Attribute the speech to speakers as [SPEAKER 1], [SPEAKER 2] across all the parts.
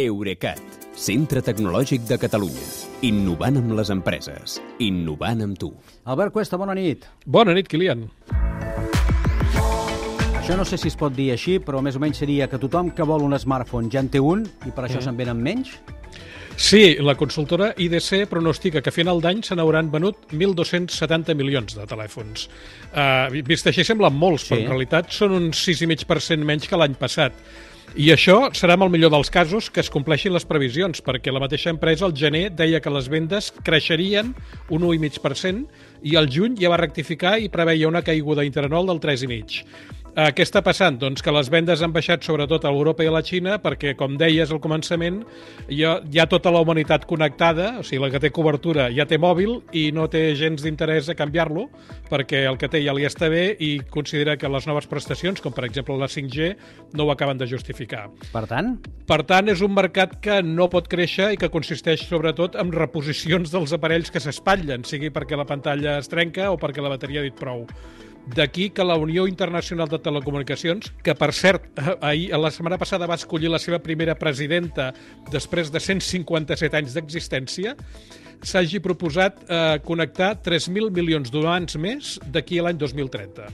[SPEAKER 1] Eurecat, centre tecnològic de Catalunya. Innovant amb les empreses. Innovant amb tu.
[SPEAKER 2] Albert Cuesta, bona nit.
[SPEAKER 3] Bona nit, Kilian.
[SPEAKER 2] Això no sé si es pot dir així, però més o menys seria que tothom que vol un smartphone ja en té un i per això se'n venen menys?
[SPEAKER 3] Sí, la consultora IDC pronostica que a final d'any se n'hauran venut 1.270 milions de telèfons. Uh, vist així semblen molts,
[SPEAKER 2] Sí.
[SPEAKER 3] però en realitat són un 6,5% menys que l'any passat. I això serà amb el millor dels casos que es compleixin les previsions, perquè la mateixa empresa al gener deia que les vendes creixerien un 1,5% i al juny ja va rectificar i preveia una caiguda interanual del 3,5%. Eh, què està passant? Doncs que les vendes han baixat sobretot a Europa i a la Xina perquè, com deies al començament, hi ha tota la humanitat connectada, o sigui, la que té cobertura ja té mòbil i no té gens d'interès a canviar-lo perquè el que té ja li està bé i considera que les noves prestacions, com per exemple la 5G, no ho acaben de justificar.
[SPEAKER 2] Per tant,
[SPEAKER 3] Per tant, és un mercat que no pot créixer i que consisteix sobretot en reposicions dels aparells que s'espatllen, sigui perquè la pantalla es trenca o perquè la bateria ha dit prou. D'aquí que la Unió Internacional de Telecomunicacions, que per cert, eh, ahir, la setmana passada va escollir la seva primera presidenta després de 157 anys d'existència, s'hagi proposat eh, connectar 3.000 milions d'humans més d'aquí a l'any 2030.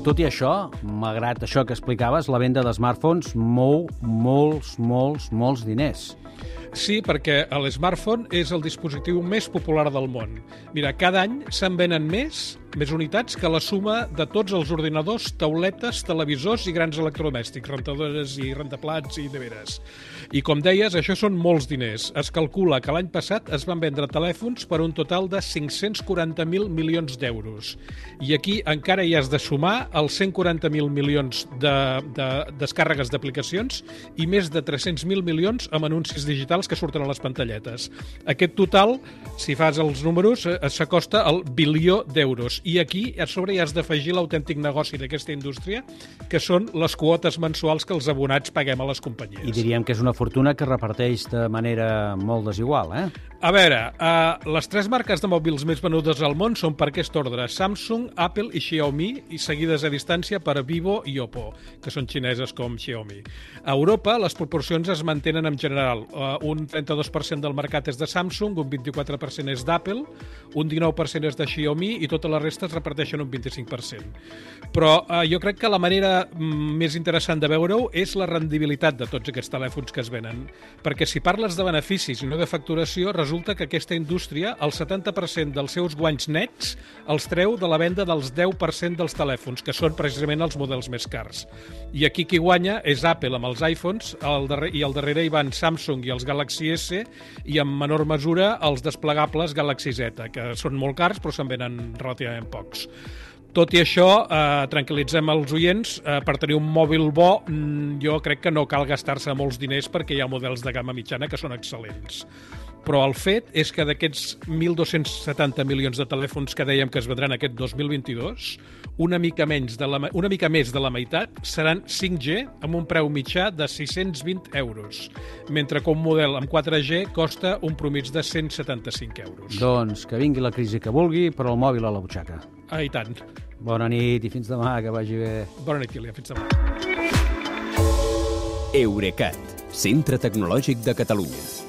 [SPEAKER 2] tot i això, malgrat això que explicaves, la venda de smartphones mou molts, molts, molts diners.
[SPEAKER 3] Sí, perquè el smartphone és el dispositiu més popular del món. Mira, cada any se'n venen més, més unitats que la suma de tots els ordinadors, tauletes, televisors i grans electrodomèstics, rentadores i rentaplats i neveres. I com deies, això són molts diners. Es calcula que l'any passat es van vendre telèfons per un total de 540.000 milions d'euros. I aquí encara hi has de sumar els 140.000 milions de, de descàrregues d'aplicacions i més de 300.000 milions amb anuncis digitals que surten a les pantalletes. Aquest total, si fas els números, eh, s'acosta al bilió d'euros. I aquí, a sobre, hi has d'afegir l'autèntic negoci d'aquesta indústria, que són les quotes mensuals que els abonats paguem a les companyies.
[SPEAKER 2] I diríem que és una fortuna que reparteix de manera molt desigual, eh?
[SPEAKER 3] A veure, uh, les tres marques de mòbils més venudes al món són per aquest ordre, Samsung, Apple i Xiaomi, i seguides a distància per Vivo i Oppo, que són xineses com Xiaomi. A Europa, les proporcions es mantenen en general. Uh, un 32% del mercat és de Samsung, un 24% és d'Apple, un 19% és de Xiaomi i tota la resta es reparteixen un 25%. Però uh, jo crec que la manera mm, més interessant de veure-ho és la rendibilitat de tots aquests telèfons que es venen. Perquè si parles de beneficis i no de facturació, resulta que aquesta indústria, el 70% dels seus guanys nets, els treu de la venda dels 10% dels telèfons, que són precisament els models més cars. I aquí qui guanya és Apple amb els iPhones, el darrer, i al darrere hi van Samsung i els Galaxy S, i en menor mesura els desplegables Galaxy Z, que són molt cars però se'n venen relativament pocs. Tot i això, eh, tranquil·litzem els oients, eh, per tenir un mòbil bo, mm, jo crec que no cal gastar-se molts diners perquè hi ha models de gamma mitjana que són excel·lents. Però el fet és que d'aquests 1.270 milions de telèfons que dèiem que es vendran aquest 2022, una mica, menys de la, una mica més de la meitat seran 5G amb un preu mitjà de 620 euros, mentre que un model amb 4G costa un promig de 175 euros.
[SPEAKER 2] Doncs que vingui la crisi que vulgui, però el mòbil a la butxaca.
[SPEAKER 3] Ah, i tant.
[SPEAKER 2] Bona nit i fins demà, que vagi bé.
[SPEAKER 3] Bona nit, Kilian. Fins demà.
[SPEAKER 1] Eurecat, centre tecnològic de Catalunya.